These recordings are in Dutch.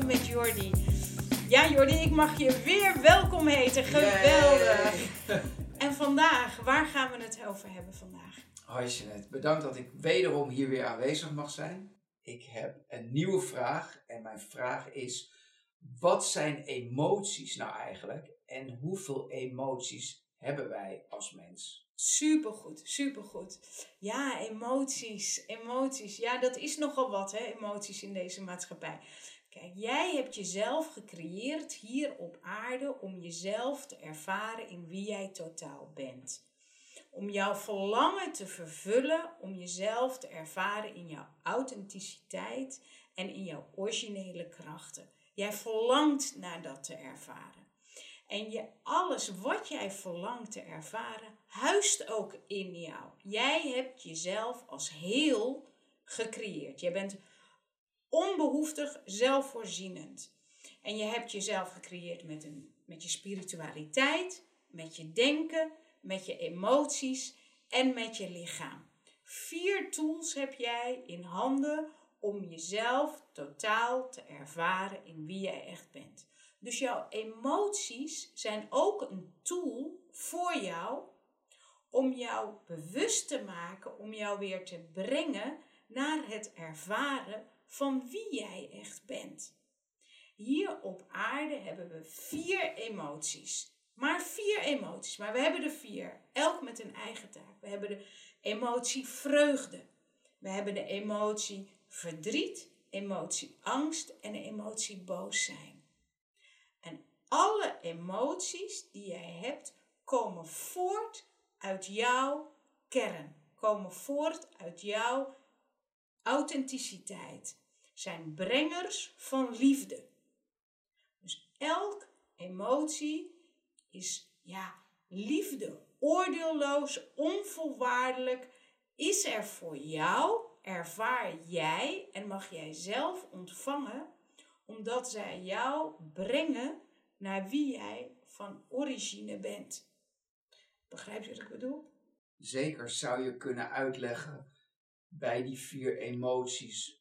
samen met Jordi. Ja, Jordi, ik mag je weer welkom heten. Geweldig. En vandaag, waar gaan we het over hebben vandaag? Hoi Jeanette, bedankt dat ik wederom hier weer aanwezig mag zijn. Ik heb een nieuwe vraag en mijn vraag is: wat zijn emoties nou eigenlijk en hoeveel emoties hebben wij als mens? Supergoed, supergoed. Ja, emoties, emoties. Ja, dat is nogal wat, hè, emoties in deze maatschappij. Kijk, jij hebt jezelf gecreëerd hier op aarde om jezelf te ervaren in wie jij totaal bent. Om jouw verlangen te vervullen, om jezelf te ervaren in jouw authenticiteit en in jouw originele krachten. Jij verlangt naar dat te ervaren. En je, alles wat jij verlangt te ervaren, huist ook in jou. Jij hebt jezelf als heel gecreëerd. Jij bent onbehoeftig zelfvoorzienend. En je hebt jezelf gecreëerd met, een, met je spiritualiteit, met je denken, met je emoties en met je lichaam. Vier tools heb jij in handen om jezelf totaal te ervaren in wie jij echt bent. Dus jouw emoties zijn ook een tool voor jou om jou bewust te maken, om jou weer te brengen naar het ervaren van wie jij echt bent. Hier op aarde hebben we vier emoties. Maar vier emoties, maar we hebben er vier, elk met een eigen taak. We hebben de emotie vreugde. We hebben de emotie verdriet, emotie angst en de emotie boos zijn. En alle emoties die jij hebt komen voort uit jouw kern, komen voort uit jouw authenticiteit, zijn brengers van liefde. Dus elk emotie is ja, liefde, oordeelloos, onvoorwaardelijk, is er voor jou, ervaar jij en mag jij zelf ontvangen, omdat zij jou brengen naar wie jij van origine bent. Begrijp je wat ik bedoel? Zeker zou je kunnen uitleggen bij die vier emoties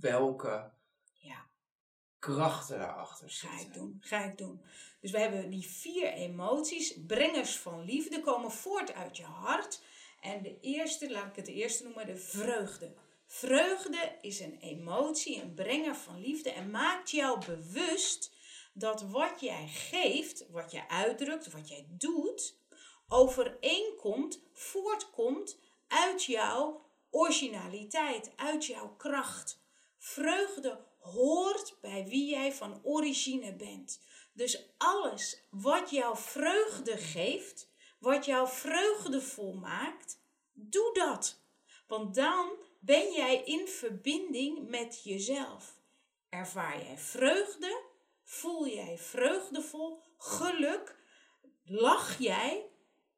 welke Ja. krachten daarachter Ga zitten. ik doen, ga ik doen. Dus we hebben die vier emoties, brengers van liefde, komen voort uit je hart. En de eerste, laat ik het de eerste noemen, de vreugde. Vreugde is een emotie, een brenger van liefde en maakt jou bewust dat wat jij geeft, wat jij uitdrukt, wat jij doet, overeenkomt, voortkomt uit jouw originaliteit, uit jouw kracht. Vreugde hoort bij wie jij van origine bent. Dus alles wat jouw vreugde geeft, wat jouw vreugdevol maakt, doe dat. Want dan ben jij in verbinding met jezelf. Ervaar jij vreugde, voel jij vreugdevol, geluk, lach jij,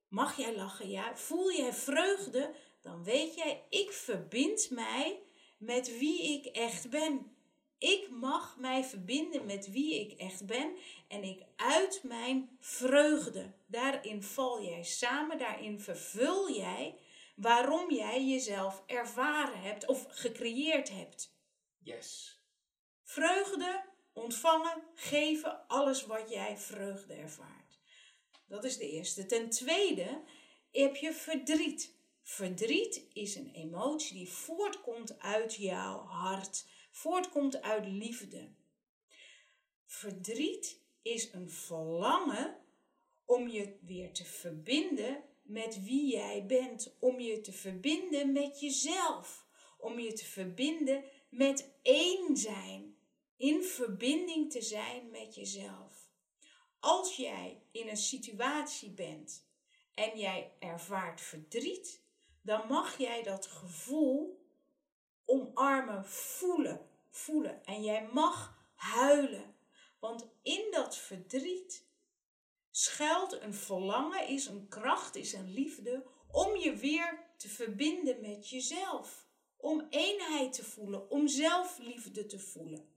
mag jij lachen, ja, voel jij vreugde, dan weet jij, ik verbind mij met wie ik echt ben. Ik mag mij verbinden met wie ik echt ben en ik uit mijn vreugde. Daarin val jij samen, daarin vervul jij waarom jij jezelf ervaren hebt of gecreëerd hebt. Yes. Vreugde, ontvangen, geven, alles wat jij vreugde ervaart. Dat is de eerste. Ten tweede heb je verdriet. Verdriet is een emotie die voortkomt uit jouw hart, voortkomt uit liefde. Verdriet is een verlangen om je weer te verbinden met wie jij bent, om je te verbinden met jezelf, om je te verbinden met één zijn, in verbinding te zijn met jezelf. Als jij in een situatie bent en jij ervaart verdriet, dan mag jij dat gevoel omarmen, voelen, voelen. En jij mag huilen. Want in dat verdriet schuilt een verlangen, is een kracht, is een liefde om je weer te verbinden met jezelf. Om eenheid te voelen, om zelfliefde te voelen.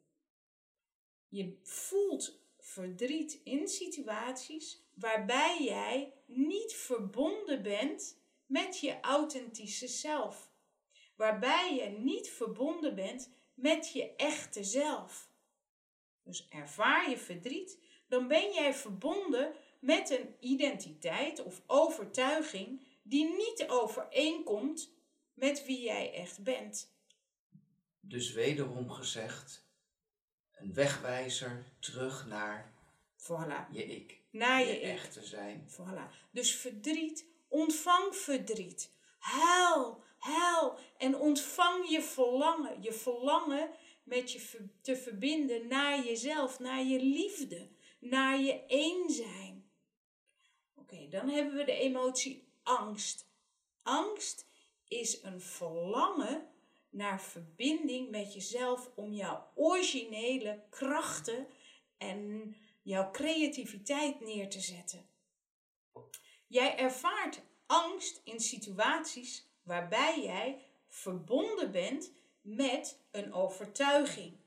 Je voelt verdriet in situaties waarbij jij niet verbonden bent met je authentische zelf. Waarbij je niet verbonden bent met je echte zelf. Dus ervaar je verdriet, dan ben jij verbonden met een identiteit of overtuiging die niet overeenkomt met wie jij echt bent. Dus wederom gezegd, een wegwijzer terug naar voilà. je ik. Naar je, je ik. echt te zijn. Voilà. Dus verdriet, ontvang verdriet. Huil, huil en ontvang je verlangen. Je verlangen met je te verbinden naar jezelf, naar je liefde, naar je één zijn. Oké, dan hebben we de emotie angst. Angst is een verlangen naar verbinding met jezelf om jouw originele krachten en jouw creativiteit neer te zetten. Jij ervaart angst in situaties waarbij jij verbonden bent met een overtuiging.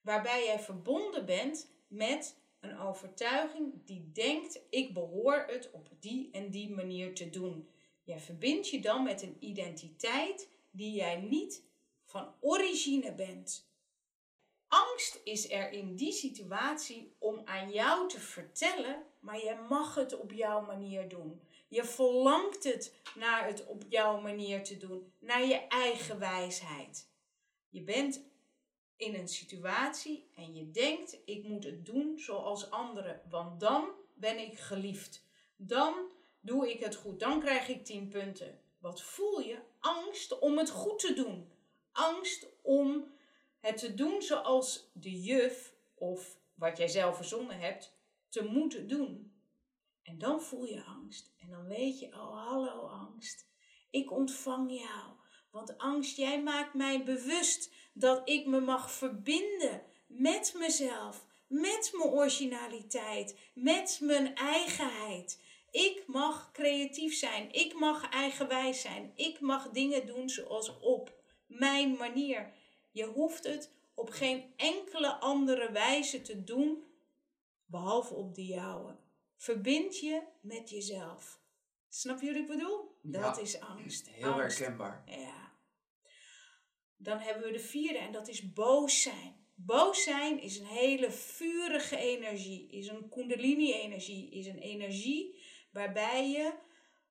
Waarbij jij verbonden bent met een overtuiging die denkt: ik behoor het op die en die manier te doen. Jij verbindt je dan met een identiteit die jij niet van origine bent. Angst is er in die situatie om aan jou te vertellen, maar je mag het op jouw manier doen. Je verlangt het naar het op jouw manier te doen, naar je eigen wijsheid. Je bent in een situatie en je denkt: ik moet het doen zoals anderen, want dan ben ik geliefd. Dan doe ik het goed, dan krijg ik 10 punten. Wat voel je? Angst om het goed te doen. Angst om het te doen zoals de juf of wat jij zelf verzonnen hebt te moeten doen. En dan voel je angst. En dan weet je, oh hallo angst, ik ontvang jou. Want angst, jij maakt mij bewust dat ik me mag verbinden met mezelf, met mijn originaliteit, met mijn eigenheid. Ik mag creatief zijn, ik mag eigenwijs zijn, ik mag dingen doen zoals op mijn manier. Je hoeft het op geen enkele andere wijze te doen, behalve op de jouwe. Verbind je met jezelf. Snap je wat ik bedoel? Dat Ja, is angst. Heel angst. herkenbaar. Ja. Dan hebben we de vierde en dat is boos zijn. Boos zijn is een hele vurige energie, is een kundalini-energie, is een energie waarbij je.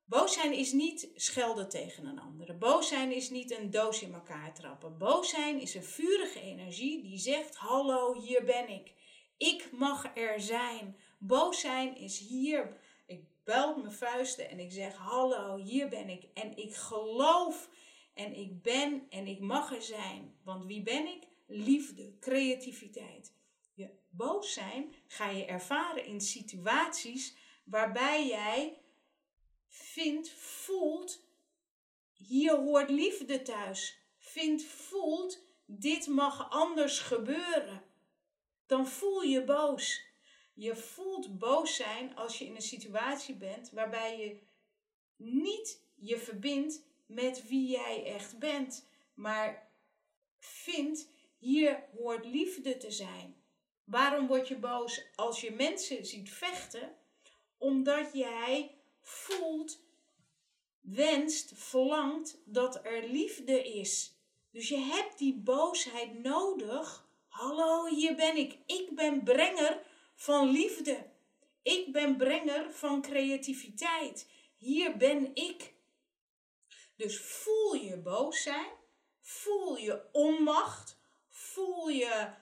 Boos zijn is niet schelden tegen een andere. Boos zijn is niet een doos in elkaar trappen. Boos zijn is een vurige energie die zegt: Hallo, hier ben ik. Ik mag er zijn. Boos zijn is hier. Ik belt mijn vuisten en ik zeg: Hallo, hier ben ik. En ik geloof en ik ben en ik mag er zijn. Want wie ben ik? Liefde, creativiteit. Je boos zijn ga je ervaren in situaties waarbij jij vindt, voelt, hier hoort liefde thuis. Vindt, voelt, dit mag anders gebeuren. Dan voel je boos. Je voelt boos zijn als je in een situatie bent waarbij je niet je verbindt met wie jij echt bent, maar vindt, hier hoort liefde te zijn. Waarom word je boos als je mensen ziet vechten? Omdat jij voelt, wenst, verlangt dat er liefde is. Dus je hebt die boosheid nodig. Hallo, hier ben ik. Ik ben brenger van liefde. Ik ben brenger van creativiteit. Hier ben ik. Dus voel je boos zijn, voel je onmacht, voel je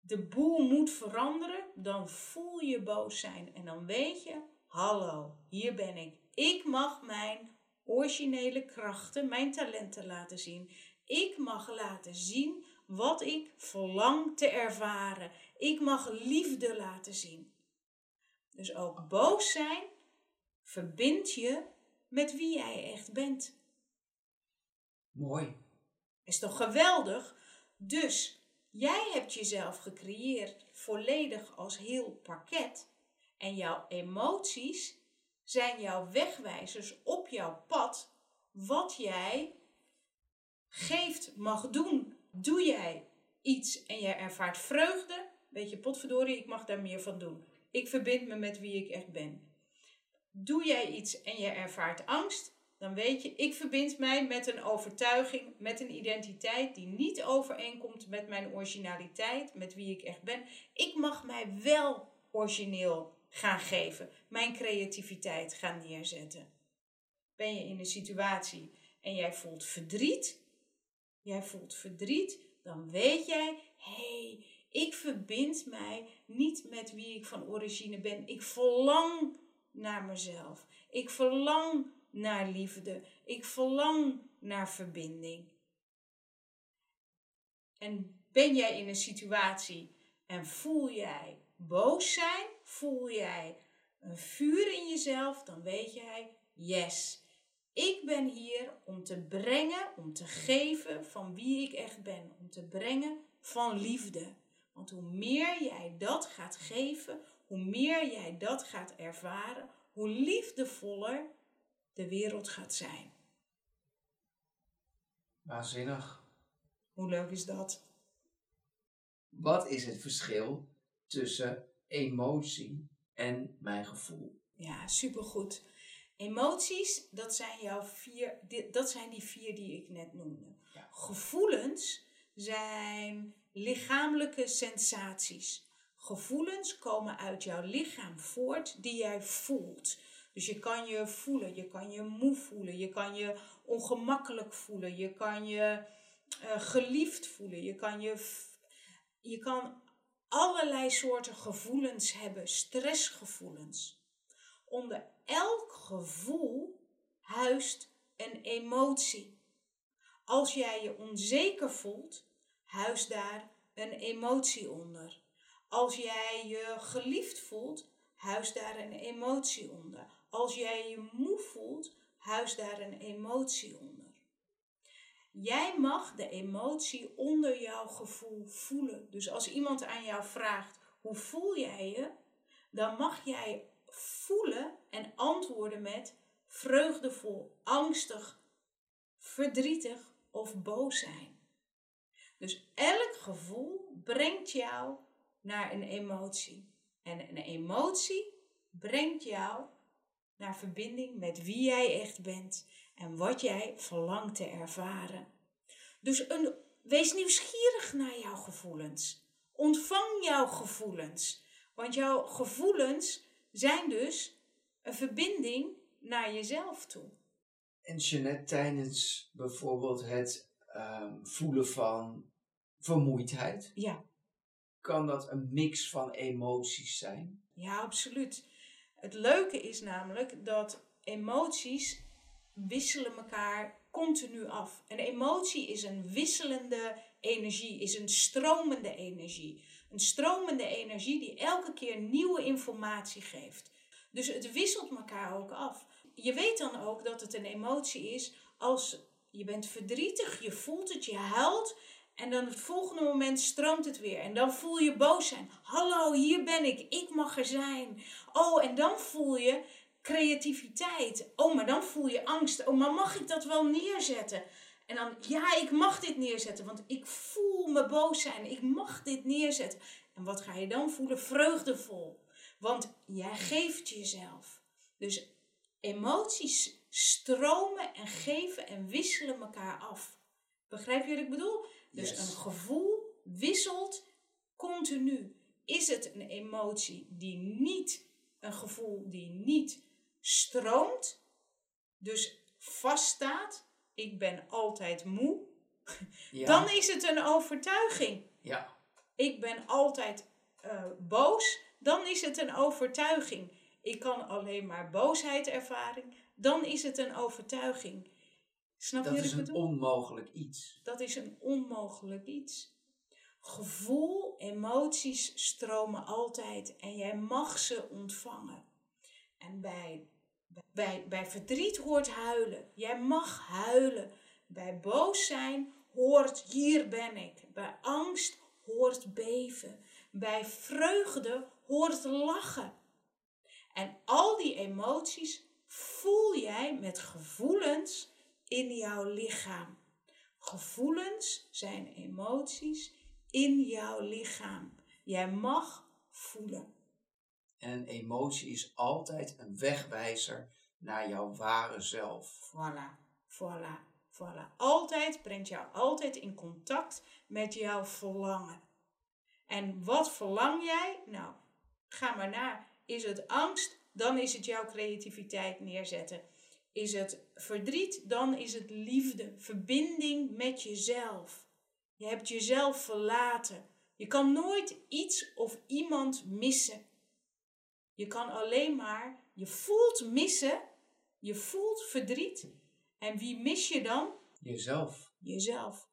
de boel moet veranderen, dan voel je boos zijn en dan weet je, hallo, hier ben ik. Ik mag mijn originele krachten, mijn talenten laten zien. Ik mag laten zien wat ik verlang te ervaren. Ik mag liefde laten zien. Dus ook boos zijn verbindt je met wie jij echt bent. Mooi. Is toch geweldig? Dus jij hebt jezelf gecreëerd volledig als heel pakket. En jouw emoties zijn jouw wegwijzers op jouw pad. Wat jij geeft, mag doen. Doe jij iets en jij ervaart vreugde? Weet je, potverdorie, ik mag daar meer van doen. Ik verbind me met wie ik echt ben. Doe jij iets en je ervaart angst? dan weet je, ik verbind mij met een overtuiging, met een identiteit die niet overeenkomt met mijn originaliteit, met wie ik echt ben. Ik mag mij wel origineel gaan geven, mijn creativiteit gaan neerzetten. Ben je in een situatie en jij voelt verdriet, jij voelt verdriet, dan weet jij, hé, hey, ik verbind mij niet met wie ik van origine ben. Ik verlang naar mezelf. Ik verlang naar liefde. Ik verlang naar verbinding. En ben jij in een situatie en voel jij boos zijn, voel jij een vuur in jezelf, dan weet jij, yes, ik ben hier om te brengen, om te geven van wie ik echt ben, om te brengen van liefde. Want hoe meer jij dat gaat geven, hoe meer jij dat gaat ervaren, hoe liefdevoller de wereld gaat zijn. Waanzinnig. Hoe leuk is dat? Wat is het verschil tussen emotie en mijn gevoel? Ja, supergoed. Emoties, dat zijn, jouw vier, dat zijn die vier die ik net noemde. Ja. Gevoelens zijn lichamelijke sensaties. Gevoelens komen uit jouw lichaam voort die jij voelt. Dus je kan je voelen, je kan je moe voelen, je kan je ongemakkelijk voelen, je kan je uh, geliefd voelen, je kan, je, je kan allerlei soorten gevoelens hebben, stressgevoelens. Onder elk gevoel huist een emotie. Als jij je onzeker voelt, huist daar een emotie onder. Als jij je geliefd voelt, huist daar een emotie onder. Als jij je moe voelt, huist daar een emotie onder. Jij mag de emotie onder jouw gevoel voelen. Dus als iemand aan jou vraagt: hoe voel jij je? Dan mag jij voelen en antwoorden met vreugdevol, angstig, verdrietig of boos zijn. Dus elk gevoel brengt jou naar een emotie. En een emotie brengt jou naar verbinding met wie jij echt bent en wat jij verlangt te ervaren. Dus een, wees nieuwsgierig naar jouw gevoelens. Ontvang jouw gevoelens. Want jouw gevoelens zijn dus een verbinding naar jezelf toe. En Jeanette, tijdens bijvoorbeeld het um, voelen van vermoeidheid, ja. kan dat een mix van emoties zijn? Ja, absoluut. Het leuke is namelijk dat emoties wisselen elkaar continu af. Een emotie is een wisselende energie, is een stromende energie. Een stromende energie die elke keer nieuwe informatie geeft. Dus het wisselt elkaar ook af. Je weet dan ook dat het een emotie is als je bent verdrietig, je voelt het, je huilt. En dan het volgende moment stroomt het weer. En dan voel je boos zijn. Hallo, hier ben ik. Ik mag er zijn. Oh, en dan voel je creativiteit. Oh, maar dan voel je angst. Oh, maar mag ik dat wel neerzetten? En dan, ja, ik mag dit neerzetten, want ik voel me boos zijn. Ik mag dit neerzetten. En wat ga je dan voelen? Vreugdevol. Want jij geeft jezelf. Dus emoties stromen en geven en wisselen elkaar af. Begrijp je wat ik bedoel? Dus een gevoel wisselt continu. Is het een emotie die niet, een gevoel die niet stroomt, dus vaststaat, ik ben altijd moe, dan is het een overtuiging. Ja. Ik ben altijd uh, boos, dan is het een overtuiging. Ik kan alleen maar boosheid ervaren, dan is het een overtuiging. Snap dat je is een onmogelijk iets. Dat is een onmogelijk iets. Gevoel, emoties stromen altijd en jij mag ze ontvangen. En bij, bij, bij verdriet hoort huilen. Jij mag huilen. Bij boos zijn hoort hier ben ik. Bij angst hoort beven. Bij vreugde hoort lachen. En al die emoties voel jij met gevoelens in jouw lichaam. Gevoelens zijn emoties in jouw lichaam. Jij mag voelen. En een emotie is altijd een wegwijzer naar jouw ware zelf. Voilà, voilà, voilà. Altijd brengt jou altijd in contact met jouw verlangen. En wat verlang jij? Nou, ga maar naar. Is het angst? Dan is het jouw creativiteit neerzetten. Is het verdriet? Dan is het liefde, verbinding met jezelf. Je hebt jezelf verlaten. Je kan nooit iets of iemand missen. Je kan alleen maar, je voelt missen, je voelt verdriet. En wie mis je dan? Jezelf. Jezelf.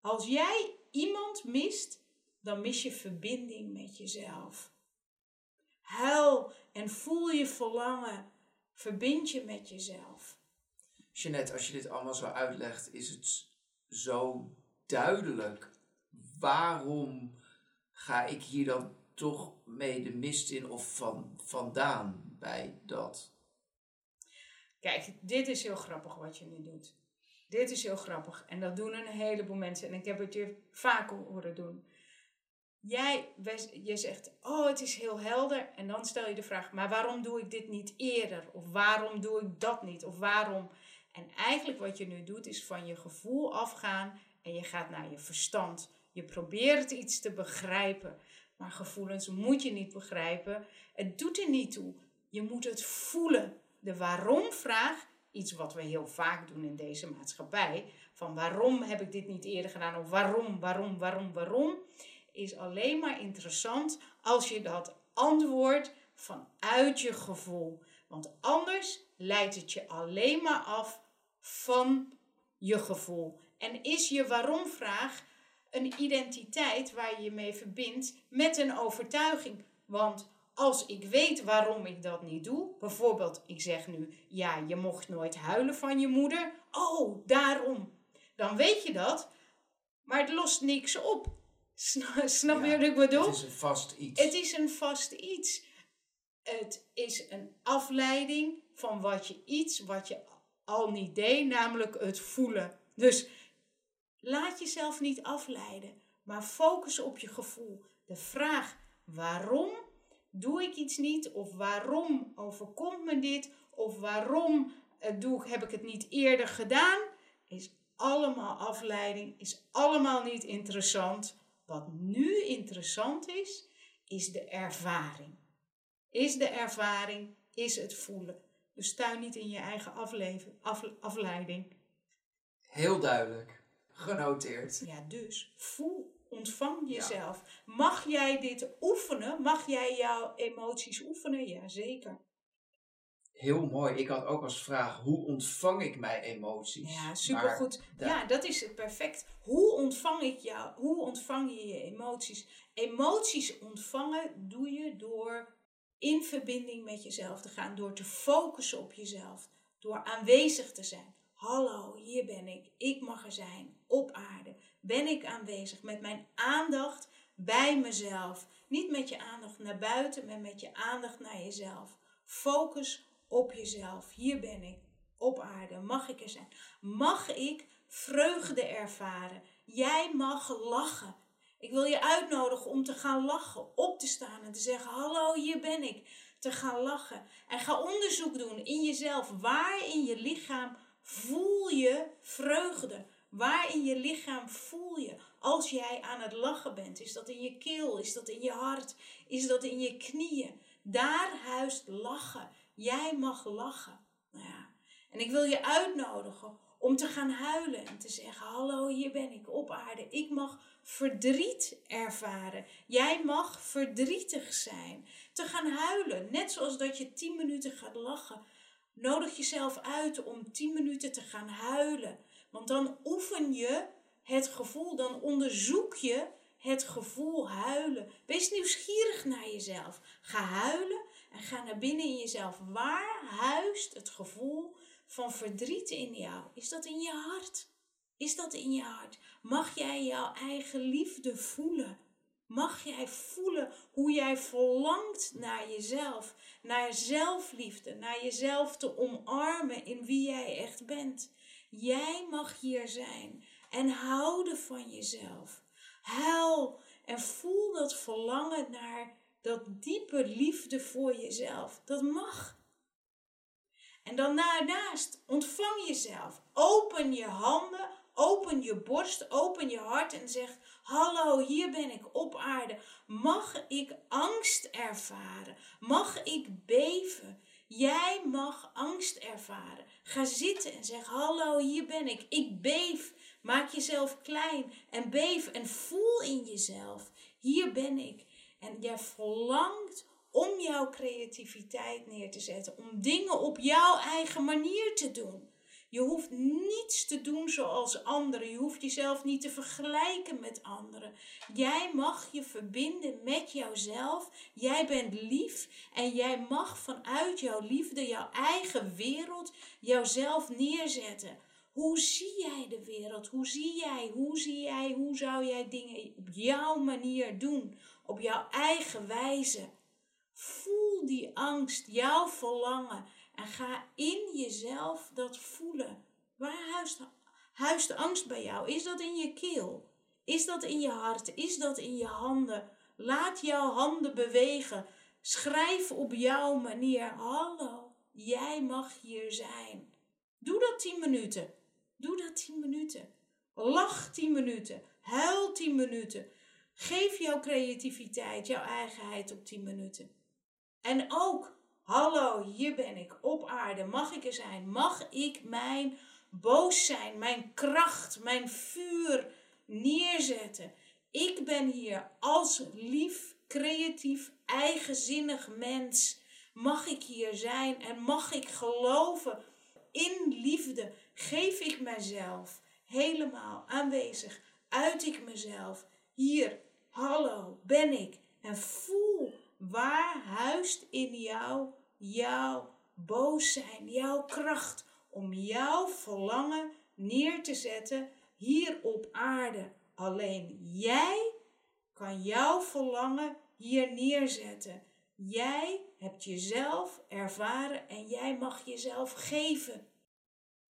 Als jij iemand mist, dan mis je verbinding met jezelf. Huil en voel je verlangen. Verbind je met jezelf. Jeanette, als je dit allemaal zo uitlegt, is het zo duidelijk. Waarom ga ik hier dan toch mee de mist in of van, vandaan bij dat? Kijk, dit is heel grappig wat je nu doet. Dit is heel grappig. En dat doen een heleboel mensen. En ik heb het je vaker horen doen. Jij je zegt, oh het is heel helder. En dan stel je de vraag, maar waarom doe ik dit niet eerder? Of waarom doe ik dat niet? Of waarom? En eigenlijk wat je nu doet is van je gevoel afgaan en je gaat naar je verstand. Je probeert iets te begrijpen. Maar gevoelens moet je niet begrijpen. Het doet er niet toe. Je moet het voelen. De waarom-vraag, iets wat we heel vaak doen in deze maatschappij. Van waarom heb ik dit niet eerder gedaan? Of waarom, waarom, waarom, waarom? Is alleen maar interessant als je dat antwoordt vanuit je gevoel. Want anders leidt het je alleen maar af van je gevoel. En is je waarom-vraag een identiteit waar je je mee verbindt met een overtuiging. Want als ik weet waarom ik dat niet doe, bijvoorbeeld ik zeg nu, ja, je mocht nooit huilen van je moeder. Oh, daarom. Dan weet je dat, maar het lost niks op. Snap je wat ik bedoel? Het is een vast iets. Het is een vast iets. Het is een afleiding van wat je iets wat je al niet deed, namelijk het voelen. Dus Laat jezelf niet afleiden, maar focus op je gevoel. De vraag waarom doe ik iets niet of waarom overkomt me dit of waarom eh, doe, heb ik het niet eerder gedaan, is allemaal afleiding, is allemaal niet interessant. Wat nu interessant is, is de ervaring. Is de ervaring, is het voelen. Dus tuin niet in je eigen afleiding. Heel duidelijk. Genoteerd. Ja, dus voel, ontvang jezelf. Mag jij dit oefenen? Mag jij jouw emoties oefenen? Ja, zeker. Heel mooi. Ik had ook als vraag: hoe ontvang ik mijn emoties? Ja, supergoed. Ja, dat is het perfect. Hoe ontvang ik jou? Hoe ontvang je je emoties? Emoties ontvangen doe je door in verbinding met jezelf te gaan, door te focussen op jezelf, door aanwezig te zijn. Hallo, hier ben ik. Ik mag er zijn op aarde. Ben ik aanwezig met mijn aandacht bij mezelf. Niet met je aandacht naar buiten, maar met je aandacht naar jezelf. Focus op jezelf. Hier ben ik op aarde. Mag ik er zijn? Mag ik vreugde ervaren? Jij mag lachen. Ik wil je uitnodigen om te gaan lachen, op te staan en te zeggen: Hallo, hier ben ik. Te gaan lachen. En ga onderzoek doen in jezelf. Waar in je lichaam voel je vreugde? Waar in je lichaam voel je als jij aan het lachen bent? Is dat in je keel? Is dat in je hart? Is dat in je knieën? Daar huist lachen. Jij mag lachen. Nou ja. En ik wil je uitnodigen om te gaan huilen en te zeggen: Hallo, hier ben ik op aarde. Ik mag verdriet ervaren. Jij mag verdrietig zijn. Te gaan huilen, net zoals dat je tien minuten gaat lachen. Nodig jezelf uit om 10 minuten te gaan huilen. Want dan oefen je het gevoel, dan onderzoek je het gevoel huilen. Wees nieuwsgierig naar jezelf. Ga huilen en ga naar binnen in jezelf. Waar huist het gevoel van verdriet in jou? Is dat in je hart? Is dat in je hart? Mag jij jouw eigen liefde voelen? Mag jij voelen hoe jij verlangt naar jezelf, naar zelfliefde, naar jezelf te omarmen in wie jij echt bent. Jij mag hier zijn en houden van jezelf. Huil en voel dat verlangen naar dat diepe liefde voor jezelf. Dat mag. En dan daarnaast ontvang jezelf. Open je handen, open je borst, open je hart en zeg: Hallo, hier ben ik op aarde. Mag ik angst ervaren? Mag ik beven? Jij mag angst ervaren. Ga zitten en zeg: Hallo, hier ben ik. Ik beef. Maak jezelf klein en beef en voel in jezelf. Hier ben ik. En jij verlangt om jouw creativiteit neer te zetten, om dingen op jouw eigen manier te doen. Je hoeft niets te doen zoals anderen. Je hoeft jezelf niet te vergelijken met anderen. Jij mag je verbinden met jouzelf. Jij bent lief en jij mag vanuit jouw liefde, jouw eigen wereld, jouzelf neerzetten. Hoe zie jij de wereld? Hoe zie jij? Hoe zie jij? Hoe zou jij dingen op jouw manier doen? Op jouw eigen wijze. Voel die angst, jouw verlangen. En ga in jezelf dat voelen. Waar huist, huist de angst bij jou? Is dat in je keel? Is dat in je hart? Is dat in je handen? Laat jouw handen bewegen. Schrijf op jouw manier. Hallo, jij mag hier zijn. Doe dat tien minuten. Doe dat tien minuten. Lach tien minuten. Huil tien minuten. Geef jouw creativiteit, jouw eigenheid op tien minuten. En ook, hallo, hier ben ik op aarde. Mag ik er zijn? Mag ik mijn boos zijn, mijn kracht, mijn vuur neerzetten? Ik ben hier als lief, creatief, eigenzinnig mens. Mag ik hier zijn en mag ik geloven in liefde? Geef ik mezelf helemaal aanwezig? Uit ik mezelf? Hier, hallo, ben ik. En voel Waar huist in jou jouw boos zijn, jouw kracht om jouw verlangen neer te zetten hier op aarde? Alleen jij kan jouw verlangen hier neerzetten. Jij hebt jezelf ervaren en jij mag jezelf geven.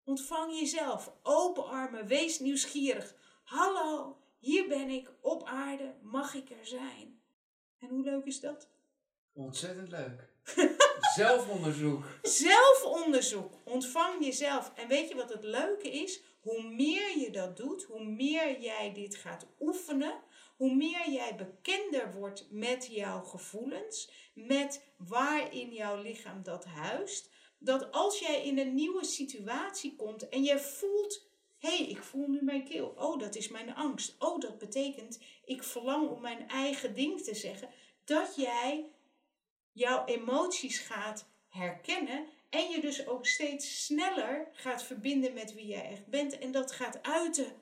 Ontvang jezelf, open armen, wees nieuwsgierig. Hallo, hier ben ik op aarde, mag ik er zijn? En hoe leuk is dat? Ontzettend leuk. Zelfonderzoek. Zelfonderzoek. Ontvang jezelf. En weet je wat het leuke is? Hoe meer je dat doet, hoe meer jij dit gaat oefenen, hoe meer jij bekender wordt met jouw gevoelens, met waar in jouw lichaam dat huist, dat als jij in een nieuwe situatie komt en je voelt, hé, hey, ik voel nu mijn keel. Oh, dat is mijn angst. Oh, dat betekent, ik verlang om mijn eigen ding te zeggen. Dat jij jouw emoties gaat herkennen en je dus ook steeds sneller gaat verbinden met wie jij echt bent en dat gaat uiten.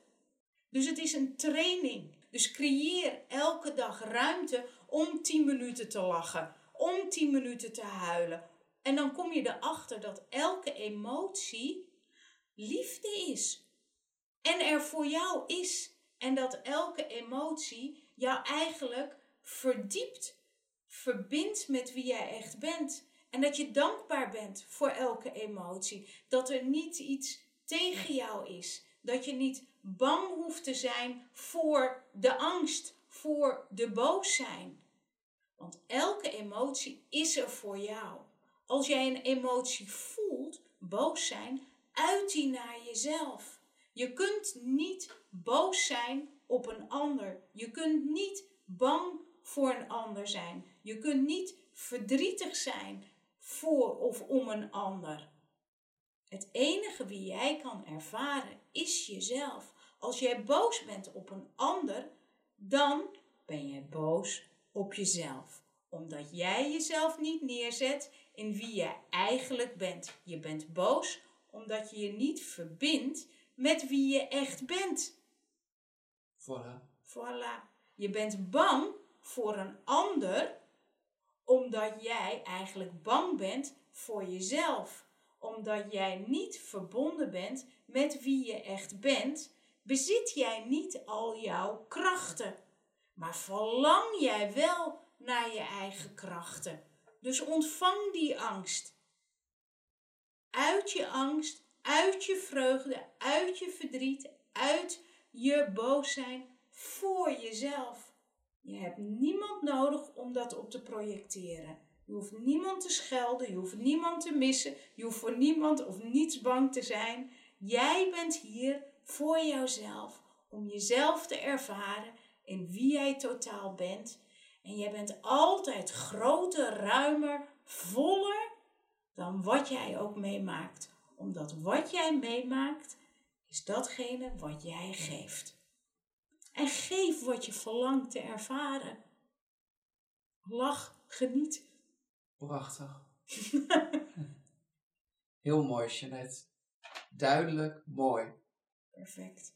Dus het is een training. Dus creëer elke dag ruimte om 10 minuten te lachen, om 10 minuten te huilen. En dan kom je erachter dat elke emotie liefde is. En er voor jou is. En dat elke emotie jou eigenlijk verdiept verbindt met wie jij echt bent. En dat je dankbaar bent voor elke emotie. Dat er niet iets tegen jou is. Dat je niet bang hoeft te zijn voor de angst, voor de boos zijn. Want elke emotie is er voor jou. Als jij een emotie voelt, boos zijn, uit die naar jezelf. Je kunt niet boos zijn op een ander. Je kunt niet bang voor een ander zijn. Je kunt niet verdrietig zijn voor of om een ander. Het enige wie jij kan ervaren is jezelf. Als jij boos bent op een ander, dan ben je boos op jezelf. Omdat jij jezelf niet neerzet in wie je eigenlijk bent. Je bent boos omdat je je niet verbindt met wie je echt bent. Voilà. Voilà. Je bent bang voor een ander, omdat jij eigenlijk bang bent voor jezelf. Omdat jij niet verbonden bent met wie je echt bent, bezit jij niet al jouw krachten. Maar verlang jij wel naar je eigen krachten. Dus ontvang die angst. Uit je angst, uit je vreugde, uit je verdriet, uit je boos zijn voor jezelf. Je hebt niemand nodig om dat op te projecteren. Je hoeft niemand te schelden, je hoeft niemand te missen, je hoeft voor niemand of niets bang te zijn. Jij bent hier voor jouzelf, om jezelf te ervaren in wie jij totaal bent. En jij bent altijd groter, ruimer, voller dan wat jij ook meemaakt. Omdat wat jij meemaakt is datgene wat jij geeft. En geef wat je verlangt te ervaren. Lach, geniet. Prachtig. Heel mooi, Jeanette. Duidelijk, mooi. Perfect.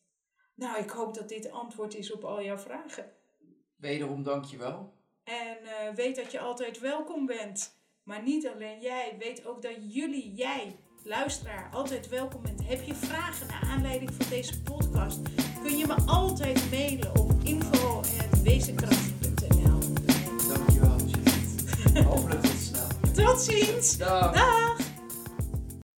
Nou, ik hoop dat dit antwoord is op al jouw vragen. Wederom dank je wel. En uh, weet dat je altijd welkom bent. Maar niet alleen jij, weet ook dat jullie, jij, luisteraar, altijd welkom bent. Heb je vragen naar aanleiding van deze podcast? Kun je me altijd mailen op info.wezenkracht.nl Dankjewel, Jeanette. Hopelijk tot snel. Tot ziens! Dag! Dag.